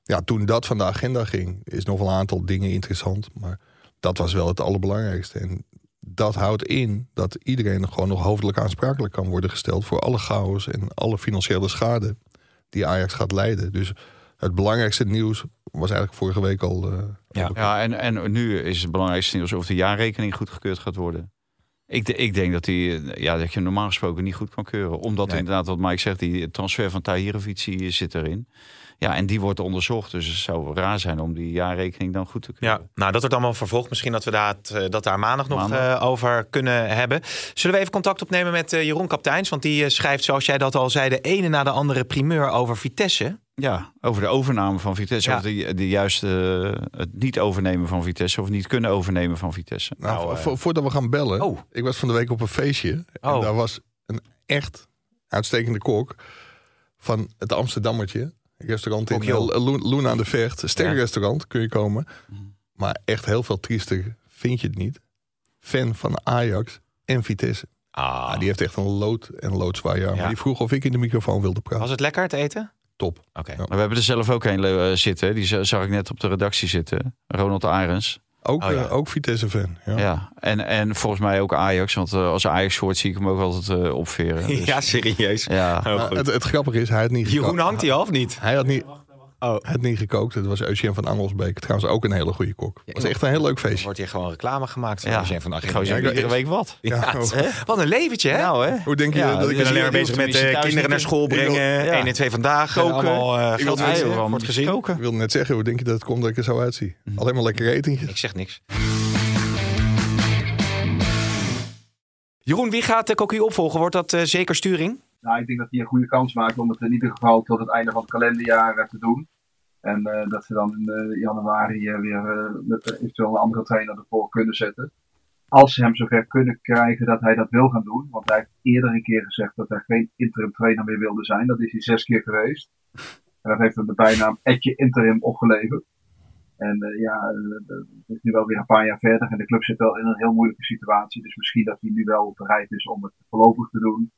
Ja, toen dat van de agenda ging, is nog wel een aantal dingen interessant. Maar dat was wel het allerbelangrijkste. En dat houdt in dat iedereen gewoon nog hoofdelijk aansprakelijk kan worden gesteld voor alle chaos en alle financiële schade die Ajax gaat leiden. Dus het belangrijkste nieuws was eigenlijk vorige week al. eh, Ja. al. Ja, en, en nu is het belangrijkste nieuws of de jaarrekening goedgekeurd gaat worden. Ik, de- ik denk dat, die, ja, dat je normaal gesproken niet goed kan keuren. Omdat Nee. inderdaad, wat Mike zegt, die transfer van Tahirovic zit erin. Ja, en die wordt onderzocht. Dus het zou raar zijn om die jaarrekening dan goed te keuren. Ja, nou dat wordt allemaal vervolgd. Misschien dat we daar, dat daar maandag nog Maandag. eh, over kunnen hebben. Zullen we even contact opnemen met eh, Jeroen Kapteins? Want die eh, schrijft, zoals jij dat al zei, de ene na de andere primeur over Vitesse. Ja, over de overname van Vitesse. Ja. Of de, de juiste, eh, het niet overnemen van Vitesse. Of niet kunnen overnemen van Vitesse. Nou, Nou, vo- voordat we gaan bellen. Oh. Ik was van de week op een feestje. En Oh. daar was een echt uitstekende kok van het Amsterdammertje. Restaurant in Lo- Loen aan de Vecht. Sterrenrestaurant kun je komen. Mhm. Maar echt heel veel triester vind je het niet. Fan van Ajax en Vitesse. Ah, Ah, die heeft echt een lood en loodzwaar jaar. Ja. Maar die vroeg of ik in de microfoon wilde praten. Was het lekker, het eten? Top. Oké. Ja. Maar we hebben er zelf ook een eh, zitten. Die za- zag ik net op de redactie zitten. Ronald Arens. Ook, Oh, ja. eh, ook Vitesse-fan. Ja. Ja, en, en volgens mij ook Ajax. Want eh, als Ajax hoort, zie ik hem ook altijd eh, opveren. <laughs> Dus, Ja, serieus. ja. Oh, goed. het, het grappige is, hij had niet Jeroen hangt hij al of niet? Hij had niet, Oh. had niet gekookt. Het was Eugène van Angelsbeek. Trouwens ook een hele goede kok. Het was echt een heel leuk feestje. wordt hier gewoon reclame gemaakt van Ja. van. Gozer, Ja, iedere week wat. Ja, Ja, wat een leventje, hè? Nou, hè? Hoe denk je Ja, dat ik ik ben een alleen maar bezig met eh, kinderen naar school brengen. Ja. 1 en 2 vandaag. Koken. Allemaal eh, Ik het wordt gezien. koken? Ik wilde net zeggen, hoe denk je dat het komt dat ik er zo uitzie? Mhm. Alleen maar lekker etentjes. Ik zeg niks. Jeroen, wie gaat de Cocu opvolgen? Wordt dat eh, zeker sturing? Nou, ik denk dat hij een goede kans maakt om het in ieder geval tot het einde van het kalenderjaar eh, te doen. En eh, dat ze dan in eh, januari eh, weer eh, met eh, eventueel een andere trainer ervoor kunnen zetten. Als ze hem zover kunnen krijgen dat hij dat wil gaan doen. Want hij heeft eerder een keer gezegd dat hij geen interim trainer meer wilde zijn. Dat is hij zes keer geweest. En dat heeft hem de bijnaam Etje Interim opgeleverd. En eh, ja, eh, het is nu wel weer een paar jaar verder. En de club zit wel in een heel moeilijke situatie. Dus misschien dat hij nu wel bereid is om het voorlopig te doen.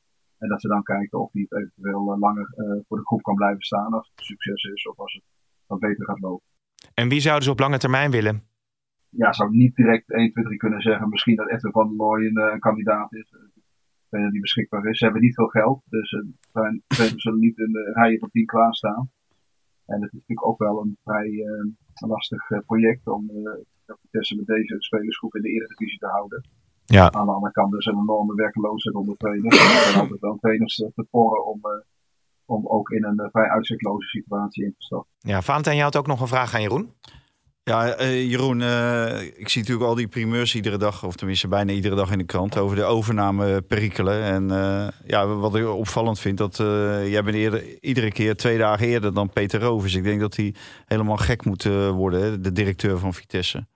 En dat ze dan kijken of hij het eventueel eh, langer eh, voor de groep kan blijven staan als het een succes is of als het wat beter gaat lopen. En wie zouden ze op lange termijn willen? Ja, zou ik niet direct 1, 2, 3 kunnen zeggen. Misschien dat Edwin van der Looy een, eh, een kandidaat is. die beschikbaar is. Ze hebben niet veel geld, dus spelers zullen niet in de rijen van 10 klaarstaan. En het is natuurlijk ook wel een vrij uh, lastig project om uh, Vitesse met deze spelersgroep in de Eredivisie te houden. Ja. Aan de andere kant is er een enorme werkloosheid onder trainers. Er zijn altijd wel trainers te porren om, uh, om ook in een uh, vrij uitzichtloze situatie in te stappen. Ja, Valentijn, jij had ook nog een vraag aan Jeroen? Ja, uh, Jeroen, uh, ik zie natuurlijk al die primeurs iedere dag, of tenminste bijna iedere dag in de krant, over de overname perikelen. En uh, ja, wat ik opvallend vind, dat uh, jij bent eerder, iedere keer twee dagen eerder dan Peter Rovers. Ik denk dat hij helemaal gek moet uh, worden, hè, de directeur van Vitesse.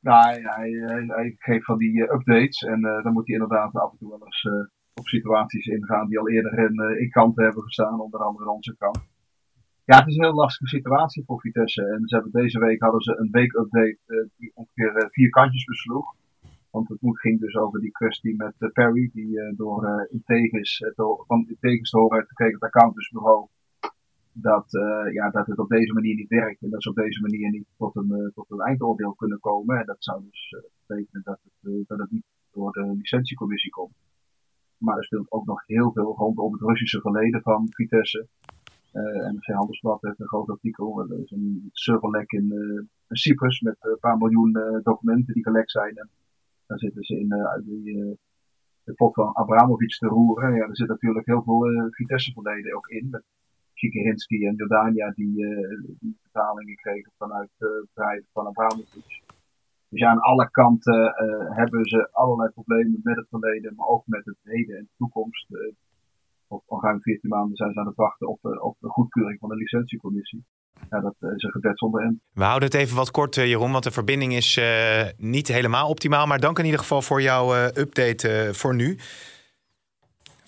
Ja, hij, hij, geeft van die uh, updates en uh, dan moet hij inderdaad af en toe wel eens op situaties ingaan die al eerder in, in kanten hebben gestaan, onder andere onze kant. Ja, het is een heel lastige situatie voor Vitesse. En ze hebben deze week hadden ze een week-update die ongeveer vier kantjes besloeg. Want het ging dus over die kwestie met Perry, die uh, door uh, Integis, door, van Integis te horen gekregen het accountantsbureau, dat, uh, ja, dat het op deze manier niet werkt. En dat ze op deze manier niet tot een, uh, tot een eindoordeel kunnen komen. En dat zou dus uh, betekenen dat het, dat het niet door de licentiecommissie komt. Maar er speelt ook nog heel veel rondom het Russische verleden van Vitesse. Uh, NRC Handelsblad heeft een groot artikel. Er is een serverlek in, Cyprus met een paar miljoen documenten die gelekt zijn. En daar zitten ze in die, de pot van Abramovic te roeren. Ja, er zit natuurlijk heel veel uh, Vitesse verleden ook in. Met Kikerinski en Jordania die, uh, die betalingen kregen vanuit bedrijven van Abramovic. Dus ja, aan alle kanten uh, hebben ze allerlei problemen met het verleden, maar ook met het heden en de toekomst. Op al ruim 14 maanden zijn ze aan het wachten op, op de goedkeuring van de licentiecommissie. Ja, dat is een gebed zonder end. We houden het even wat kort, Jeroen, want de verbinding is niet helemaal optimaal. Maar dank in ieder geval voor jouw update voor nu.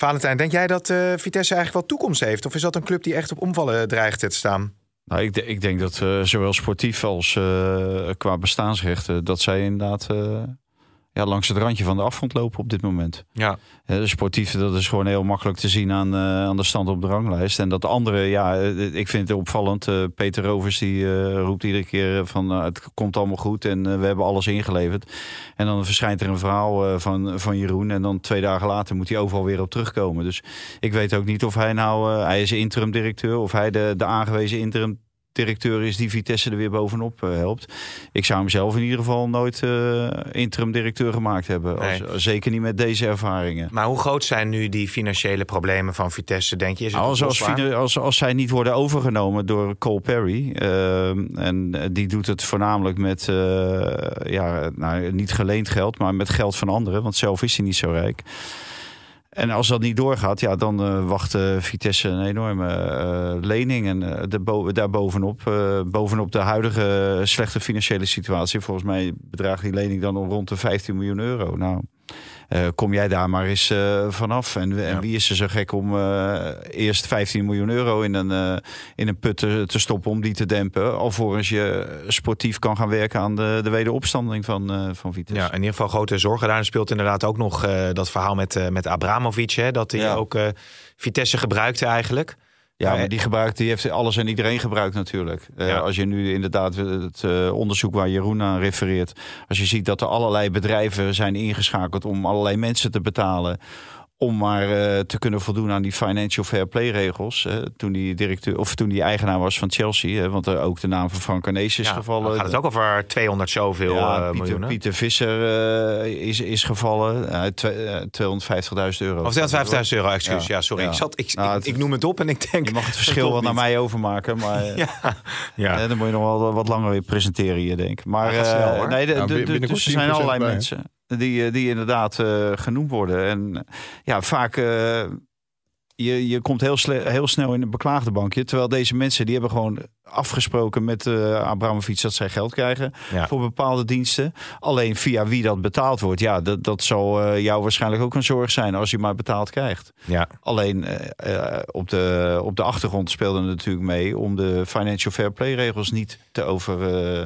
Valentijn, denk jij dat uh, Vitesse eigenlijk wel toekomst heeft? Of is dat een club die echt op omvallen dreigt te staan? Nou, ik, ik denk dat uh, zowel sportief als qua bestaansrechten... dat zij inderdaad ja, langs het randje van de afgrond lopen op dit moment. Ja. De sportief, dat is gewoon heel makkelijk te zien aan, aan de stand op de ranglijst. En dat de andere, ja, ik vind het opvallend. Peter Rovers die roept iedere keer van het komt allemaal goed en we hebben alles ingeleverd. En dan verschijnt er een verhaal van, van Jeroen en dan twee dagen later moet hij overal weer op terugkomen. Dus ik weet ook niet of hij nou, hij is interim directeur, of hij de, de aangewezen interim directeur is die Vitesse er weer bovenop uh, helpt. Ik zou hem zelf in ieder geval nooit uh, interim directeur gemaakt hebben. Nee. Als, zeker niet met deze ervaringen. Maar hoe groot zijn nu die financiële problemen van Vitesse, denk je? Is het als, als, als, als zij niet worden overgenomen door Cole Perry... Uh, en die doet het voornamelijk met ja, nou, niet geleend geld... maar met geld van anderen, want zelf is hij niet zo rijk... En als dat niet doorgaat, ja, dan uh, wacht uh, Vitesse een enorme uh, lening. En de bo daar bovenop, bovenop de huidige slechte financiële situatie... volgens mij bedraagt die lening dan rond de 15 miljoen euro. Nou, kom jij daar maar eens vanaf. En, ja. wie is er zo gek om eerst 15 miljoen euro in een, in een put te, te, stoppen... om die te dempen, alvorens je sportief kan gaan werken... aan de, de wederopstanding van, van Vitesse. Ja, in ieder geval grote zorgen. Daar speelt inderdaad ook nog dat verhaal met, met. Abramovic, hè, dat hij ja. ook Vitesse gebruikte eigenlijk. Ja, maar die gebruikt, die heeft alles en iedereen gebruikt natuurlijk. Eh. Als je nu inderdaad het eh, onderzoek waar Jeroen aan refereert, als je ziet dat er allerlei bedrijven zijn ingeschakeld om allerlei mensen te betalen. Om maar eh, te kunnen voldoen aan die financial fair play regels. toen die directeur of toen die eigenaar was van Chelsea. hè, want er ook de naam van Frank Arnees is Ja, gevallen. gaat het ook over 200 zoveel ja, eh, Pieter, miljoen. hè? Pieter Visser eh, is, is gevallen. Uh, 250.000 euro. Of 250.000 euro, excuus. Ja, Ja. sorry. Ja. Ik, zat, ik, Nou, ik, het- ik noem het op en ik denk... Je mag het <laughs> verschil wel naar mij overmaken. Maar <laughs> Ja, ja. Dan moet je nog wel wat langer weer presenteren hier, denk ik. Maar eh, snel, nee, de, Ja, de- de- binnenkort dus er zijn 10% allerlei bij, mensen die, eh, die inderdaad eh, genoemd worden. En eh, ja, vaak je, je komt heel, heel snel in een beklaagde bankje. Terwijl deze mensen die hebben gewoon afgesproken met eh Abramovic dat zij geld krijgen Ja. voor bepaalde diensten. Alleen via wie dat betaald wordt, ja, dat, dat zal eh, jou waarschijnlijk ook een zorg zijn als je maar betaald krijgt. Ja. Alleen eh, op, de, op de achtergrond speelde het natuurlijk mee om de financial fair play regels niet te over.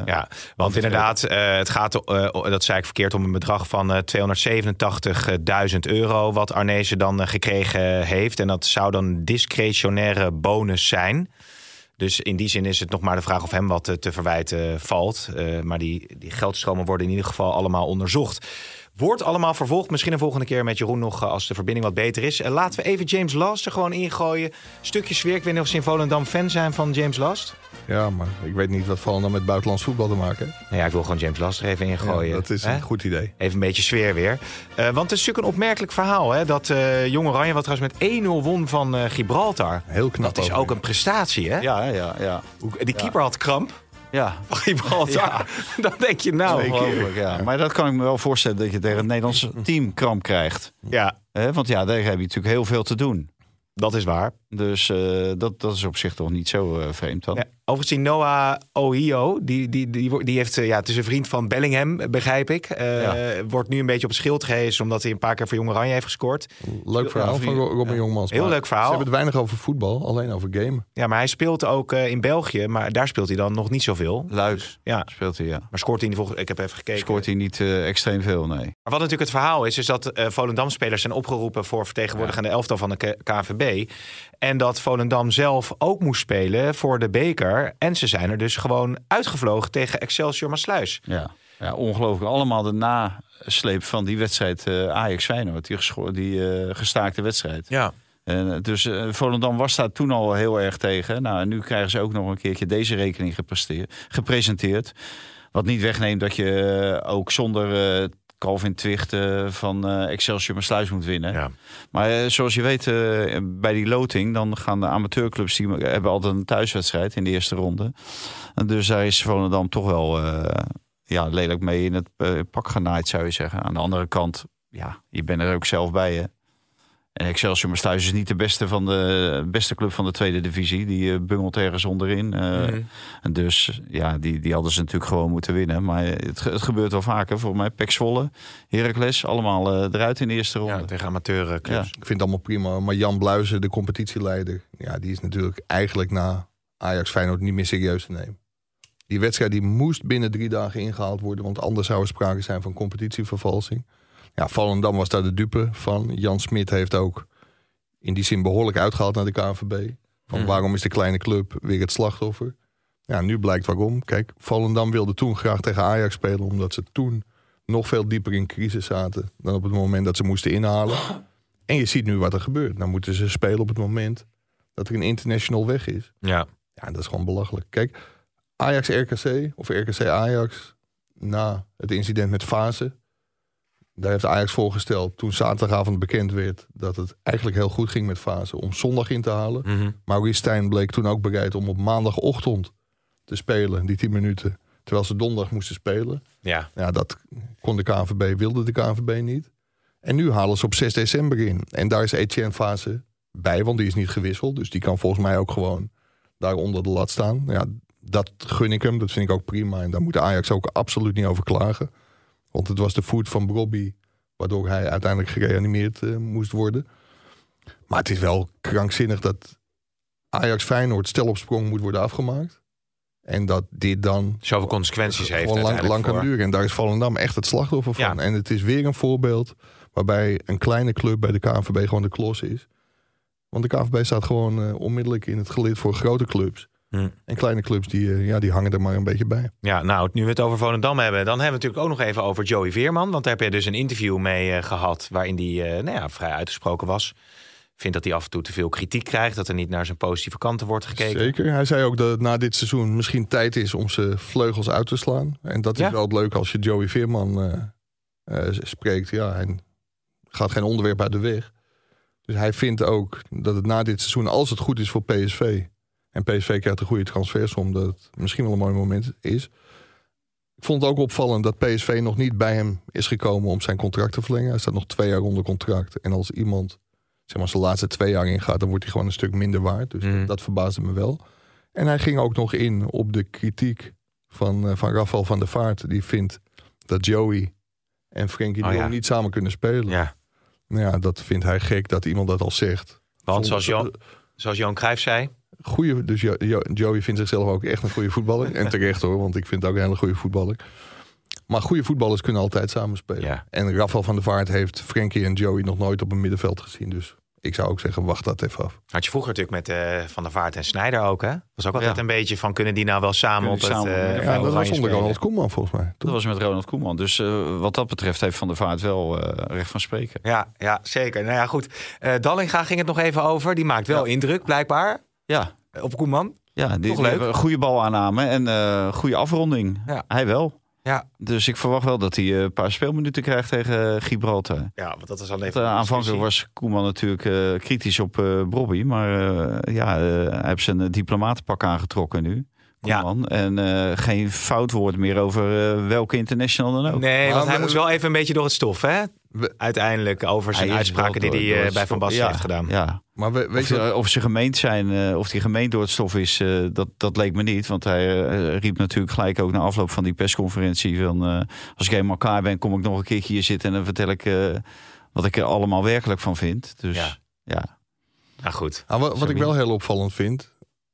Ja, want inderdaad, het gaat, dat zei ik verkeerd, om een bedrag van eh 287.000 euro. Wat Arnezen dan gekregen heeft. En dat zou dan een discretionaire bonus zijn. Dus in die zin is het nog maar de vraag of hem wat eh, te verwijten valt. Eh, maar die, die geldstromen worden in ieder geval allemaal onderzocht. Wordt allemaal vervolgd. Misschien een volgende keer met Jeroen nog eh, als de verbinding wat beter is. Eh, laten we even James Last er gewoon ingooien. Stukje sfeer. Ik weet niet of ze in Volendam fan zijn van James Last. Ja, maar ik weet niet wat vooral dan met buitenlands voetbal te maken heeft. Nou ja, ik wil gewoon James Last er even Ja, ingooien. dat is een goed idee. Even een beetje sfeer weer. Eh, want het is natuurlijk een opmerkelijk verhaal. Hè? Dat eh Jong Oranje, wat trouwens met 1-0 won van eh, Gibraltar. Heel knap. Dat is ook een prestatie, hè? ja, ja, ja. Die keeper had kramp ja. van Gibraltar. Dan denk je nou... Ongelooflijk, ja. Maar dat kan ik me wel voorstellen dat je tegen het Nederlandse team kramp krijgt. Ja, want ja, daar heb je natuurlijk heel veel te doen. dat is waar. Dus eh, dat, dat is op zich toch niet zo eh, vreemd dan. Ja, overigens die Noah Ohio, die, die, die, die heeft, eh, ja, het is een vriend van Bellingham, begrijp ik. Eh, Ja. Wordt nu een beetje op het schild gehezen omdat hij een paar keer voor Jong Oranje heeft gescoord. Leuk verhaal van Ro- Robin Jongmans. Heel leuk verhaal. Ze hebben het weinig over voetbal, alleen over gamen. Ja, maar hij speelt ook eh, in België, maar daar speelt hij dan nog niet zoveel. Luid Ja, speelt hij, ja. maar scoort hij in de volgende... Ik heb even gekeken. Scoort hij niet eh, extreem veel, nee. Maar wat natuurlijk het verhaal is, is dat Volendam-spelers zijn opgeroepen voor vertegenwoordigende elftal van de K- KNVB. En dat Volendam zelf ook moest spelen voor de beker. En ze zijn er dus gewoon uitgevlogen tegen Excelsior Maasluis. Ja, ja ongelooflijk. Allemaal de nasleep van die wedstrijd eh Ajax-Feyenoord. Die, die eh, gestaakte wedstrijd. Ja. En, eh, dus Volendam was daar toen al heel erg tegen. Nou, en nu krijgen ze ook nog een keertje deze rekening gepresteerd- gepresenteerd. Wat niet wegneemt dat je ook zonder Calvin Twicht eh, van eh, Excelsior Maasluis moet winnen. Ja. Maar eh, zoals je weet, bij die loting, dan gaan de amateurclubs, die hebben altijd een thuiswedstrijd in de eerste ronde. En dus daar is Volendam toch wel ja, lelijk mee in het pak genaaid, zou je zeggen. Aan de andere kant, ja, je bent er ook zelf bij, hè. En Excelsior Maasluis is niet de beste, van de, beste club van de tweede divisie. Die eh, bungelt ergens onderin. Eh, Mhm. en dus ja, die, die hadden ze natuurlijk gewoon moeten winnen. Maar het gebeurt wel vaker. Voor mij Pek Zwolle, Heracles, allemaal eh, eruit in de eerste ronde. Ja, tegen amateurclubs. Ik vind het allemaal prima. Maar Jan Bluizen, de competitieleider, ja, die is natuurlijk eigenlijk na Ajax Feyenoord niet meer serieus te nemen. Die wedstrijd die moest binnen drie dagen ingehaald worden, want anders zou er sprake zijn van competitievervalsing. Ja, Volendam was daar de dupe van. Jan Smit heeft ook in die zin behoorlijk uitgehaald naar de KNVB. Van Mhm. waarom is de kleine club weer het slachtoffer? Ja, nu blijkt waarom. Kijk, Volendam wilde toen graag tegen Ajax spelen, omdat ze toen nog veel dieper in crisis zaten dan op het moment dat ze moesten inhalen. En je ziet nu wat er gebeurt. Dan moeten ze spelen op het moment dat er een international weg is. Ja. Ja, dat is gewoon belachelijk. Kijk, Ajax RKC of RKC Ajax na het incident met Fase. Daar heeft Ajax voorgesteld toen zaterdagavond bekend werd dat het eigenlijk heel goed ging met Fase om zondag in te halen. Maurice Stijn bleek toen ook bereid om op maandagochtend te spelen, die 10 minuten. Terwijl ze donderdag moesten spelen. ja. Ja, dat kon de KNVB, wilde de KNVB niet. En nu halen ze op 6 december in. En daar is Etienne Fase bij, want die is niet gewisseld. Dus die kan volgens mij ook gewoon daar onder de lat staan. Ja, dat gun ik hem, dat vind ik ook prima. En daar moet Ajax ook absoluut niet over klagen. Want het was de voet van Bobby, waardoor hij uiteindelijk gereanimeerd eh, moest worden. Maar het is wel krankzinnig dat Ajax Feyenoord stel op sprong moet worden afgemaakt. En dat dit dan Zoveel consequenties heeft gewoon lang, lang kan voor- duren. En daar is Volendam echt het slachtoffer van. Ja. En het is weer een voorbeeld waarbij een kleine club bij de KNVB gewoon de klos is. Want de KVB staat gewoon eh, onmiddellijk in het gelid voor grote clubs. Hm. En kleine clubs die, eh, ja, die hangen er maar een beetje bij. Ja, nou, nu we het over Volendam hebben, dan hebben we natuurlijk ook nog even over Joey Veerman. Want daar heb je dus een interview mee eh, gehad waarin hij nou ja, vrij uitgesproken was. Vindt dat hij af en toe te veel kritiek krijgt, dat er niet naar zijn positieve kanten wordt gekeken. Zeker. Hij zei ook dat het na dit seizoen misschien tijd is om zijn vleugels uit te slaan. En dat is Ja. wel het leuke als je Joey Veerman eh, eh, spreekt. Ja, hij gaat geen onderwerp uit de weg. Dus hij vindt ook dat het na dit seizoen, als het goed is voor PSV... en PSV krijgt een goede transfersom, dat het misschien wel een mooi moment is. Ik vond het ook opvallend dat PSV nog niet bij hem is gekomen om zijn contract te verlengen. Hij staat nog twee jaar onder contract. En als iemand zeg maar, zijn laatste twee jaar ingaat, dan wordt hij gewoon een stuk minder waard. Dus Mhm. dat, dat verbaasde me wel. En hij ging ook nog in op de kritiek van, eh, van Rafael van der Vaart. Die vindt dat Joey en Frenkie Oh, ja. niet samen kunnen spelen. Ja, Nou ja, dat vindt hij gek dat iemand dat al zegt. want zoals Johan, zoals Johan Cruijff zei, Goeie, dus Jo- Jo- Joey vindt zichzelf ook echt een goede voetballer. en terecht hoor, want ik vind het ook een hele goede voetballer. Maar goede voetballers kunnen altijd samen spelen. Ja. En Rafael van der Vaart heeft Frenkie en Joey nog nooit op een middenveld gezien. Dus ik zou ook zeggen, wacht dat even af. had je vroeger natuurlijk met eh, Van der Vaart en Snijder ook, hè? Was ook altijd Ja. een beetje van, kunnen die nou wel samen op het samen eh, Ja, dat was onder spelen? Ronald Koeman volgens mij. Dat was met Ronald Koeman. Dus eh, wat dat betreft heeft Van der Vaart wel eh, recht van spreken. Ja, ja, zeker. Nou ja, goed. Eh Dallinga ging het nog even over. Die maakt wel indruk, blijkbaar, Ja, op Koeman. ja die, leuk? een goede balaanname en eh goede afronding. Ja. Hij wel. Ja. Dus ik verwacht wel dat hij eh, een paar speelminuten krijgt tegen Gibraltar. Ja, want dat is al Want, eh, aanvankelijk was Koeman natuurlijk eh, kritisch op eh Bobby. Maar eh, ja, eh, hij heeft zijn eh, diplomatenpak aangetrokken nu. Ja. Koeman. En eh, geen fout woord meer over eh, welke international dan ook. Nee, want hij moest wel even een beetje door het stof, hè? We- Uiteindelijk over zijn uitspraken die hij eh, het bij Van Basten ja, heeft gedaan. Ja, Maar we, weet Of, je, ze- of ze gemeend zijn, eh, of die gemeend door het stof is, eh, dat, dat leek me niet. Want hij riep natuurlijk gelijk ook na afloop van die persconferentie van... eh, als ik eenmaal klaar ben, kom ik nog een keertje hier zitten... en dan vertel ik eh, wat ik er allemaal werkelijk van vind. Dus Ja. ja, Nou goed. Nou, wat, wat ik wel heel opvallend vind.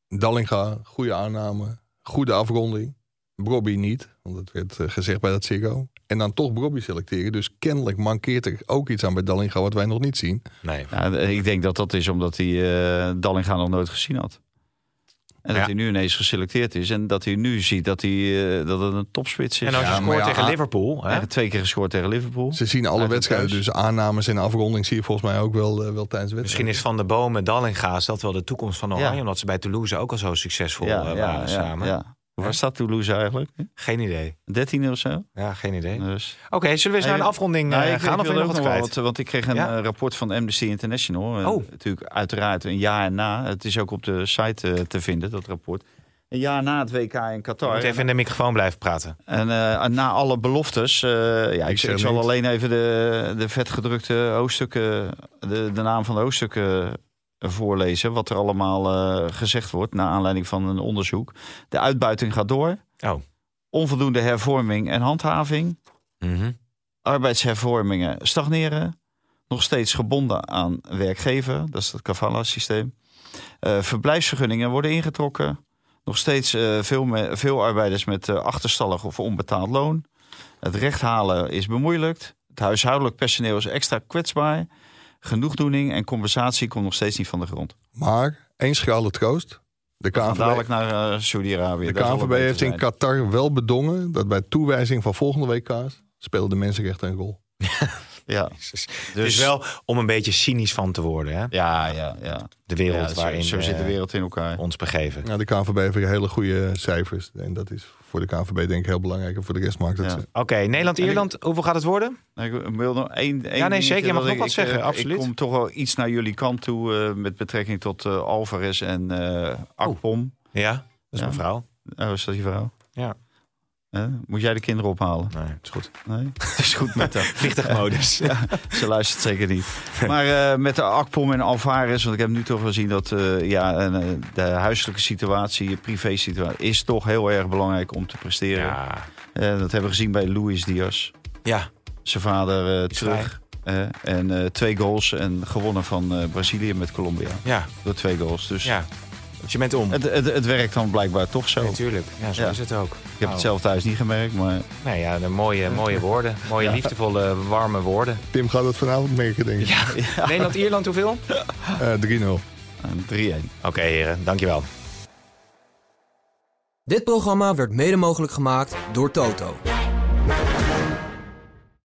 Dallinga, goede aanname, goede afronding. Brobby niet, want dat werd gezegd bij dat Ziggo. En dan toch Brobby selecteren. Dus kennelijk mankeert er ook iets aan bij Dallinga wat wij nog niet zien. Nee. Ja, ik denk dat dat is omdat hij eh Dallinga nog nooit gezien had. En dat hij nu ineens geselecteerd is. En dat hij nu ziet dat, hij, eh, dat het een topspits is. En als je Ja, scoort ja, tegen Liverpool, hè? twee keer gescoord tegen Liverpool. Ze zien alle wedstrijden, dus aannames en afronding zie je volgens mij ook wel, eh, wel tijdens Misschien wedstrijden. is Van de Bomen, Dallinga, is dat wel de toekomst van Oranje. Ja. Omdat ze bij Toulouse ook al zo succesvol waren samen. Waar staat Toulouse eigenlijk? Geen idee. 13 of zo? Ja, geen idee. Dus. Oké, zullen we eens naar een afronding Nou, eh, gaan? Of wil nog wat kwijt? wat, want ik kreeg een Ja? eh, rapport van Amnesty International. Oh. Natuurlijk uiteraard een jaar na. Het is ook op de site eh, te vinden, dat rapport. Een jaar na het WK in Je Qatar. moet even in de microfoon blijven praten. En na alle beloftes, ja, ik, ik zal alleen even de, de vetgedrukte hoofdstukken, de, de naam van de hoofdstukken voorlezen. Wat er allemaal eh, gezegd wordt naar aanleiding van een onderzoek. De uitbuiting gaat door. Oh. Onvoldoende hervorming en handhaving. Mhm. Arbeidshervormingen stagneren. Nog steeds gebonden aan werkgever. Dat is het kafala-systeem. Eh, verblijfsvergunningen worden ingetrokken. Nog steeds eh, veel, me- veel arbeiders met achterstallig of onbetaald loon. Het recht halen is bemoeilijkt. Het huishoudelijk personeel is extra kwetsbaar. Genoegdoening en compensatie komt nog steeds niet van de grond. Maar één schrale troost. De gaan dadelijk KNVB, naar eh, Saudi-Arabië. de KNVB heeft in. Qatar wel bedongen dat bij toewijzing van volgende WK's spelen de mensenrechten een rol. <laughs> Ja, Dus, dus wel om een beetje cynisch van te worden, hè? Ja, ja, ja. De wereld Ja, waarin zo, we zit de wereld in elkaar. ons begeven. Ja, de KNVB heeft hele goede cijfers. En dat is voor de KNVB denk ik heel belangrijk. En voor de rest maakt het... Ja. eh, Oké, Nederland-Ierland, hoeveel gaat het worden? Ik wil nog één. één nee, dingetje zeker, je mag nog ik- wat zeggen, ik, absoluut. Ik kom toch wel iets naar jullie kant toe eh, met betrekking tot eh, Alvarez en eh Akpom. Ja, dat is Ja. mijn vrouw. Oh, is dat je vrouw? Ja. Hè? Moet jij de kinderen ophalen? Nee, het is goed. Nee? Het <laughs> is goed met haar. <laughs> Vliegtuigmodus. Ja, ze luistert zeker niet. Maar eh, met de Akpom en Alvarez, want ik heb nu toch gezien dat eh, ja, en, eh, de huiselijke situatie, de privé situatie, is toch heel erg belangrijk om te presteren. Ja. Eh, dat hebben we gezien bij Luis Diaz. ja, Zijn vader eh, terug. Eh, en eh, twee goals en gewonnen van eh, Brazilië met Colombia. ja, Door twee goals. Dus ja. Dus je bent om. Het, het, het werkt dan blijkbaar toch zo. Natuurlijk, ja, zo Ja. is het ook. Ik heb Nou, het zelf thuis niet gemerkt, maar Nee, ja, de mooie, mooie woorden. Mooie, liefdevolle, warme woorden. Tim gaat het vanavond merken, denk ik. Ja. <laughs> Nederland-Ierland hoeveel? Eh, 3-0. eh, 3-1. Oké heren, dankjewel. Dit programma werd mede mogelijk gemaakt door Toto.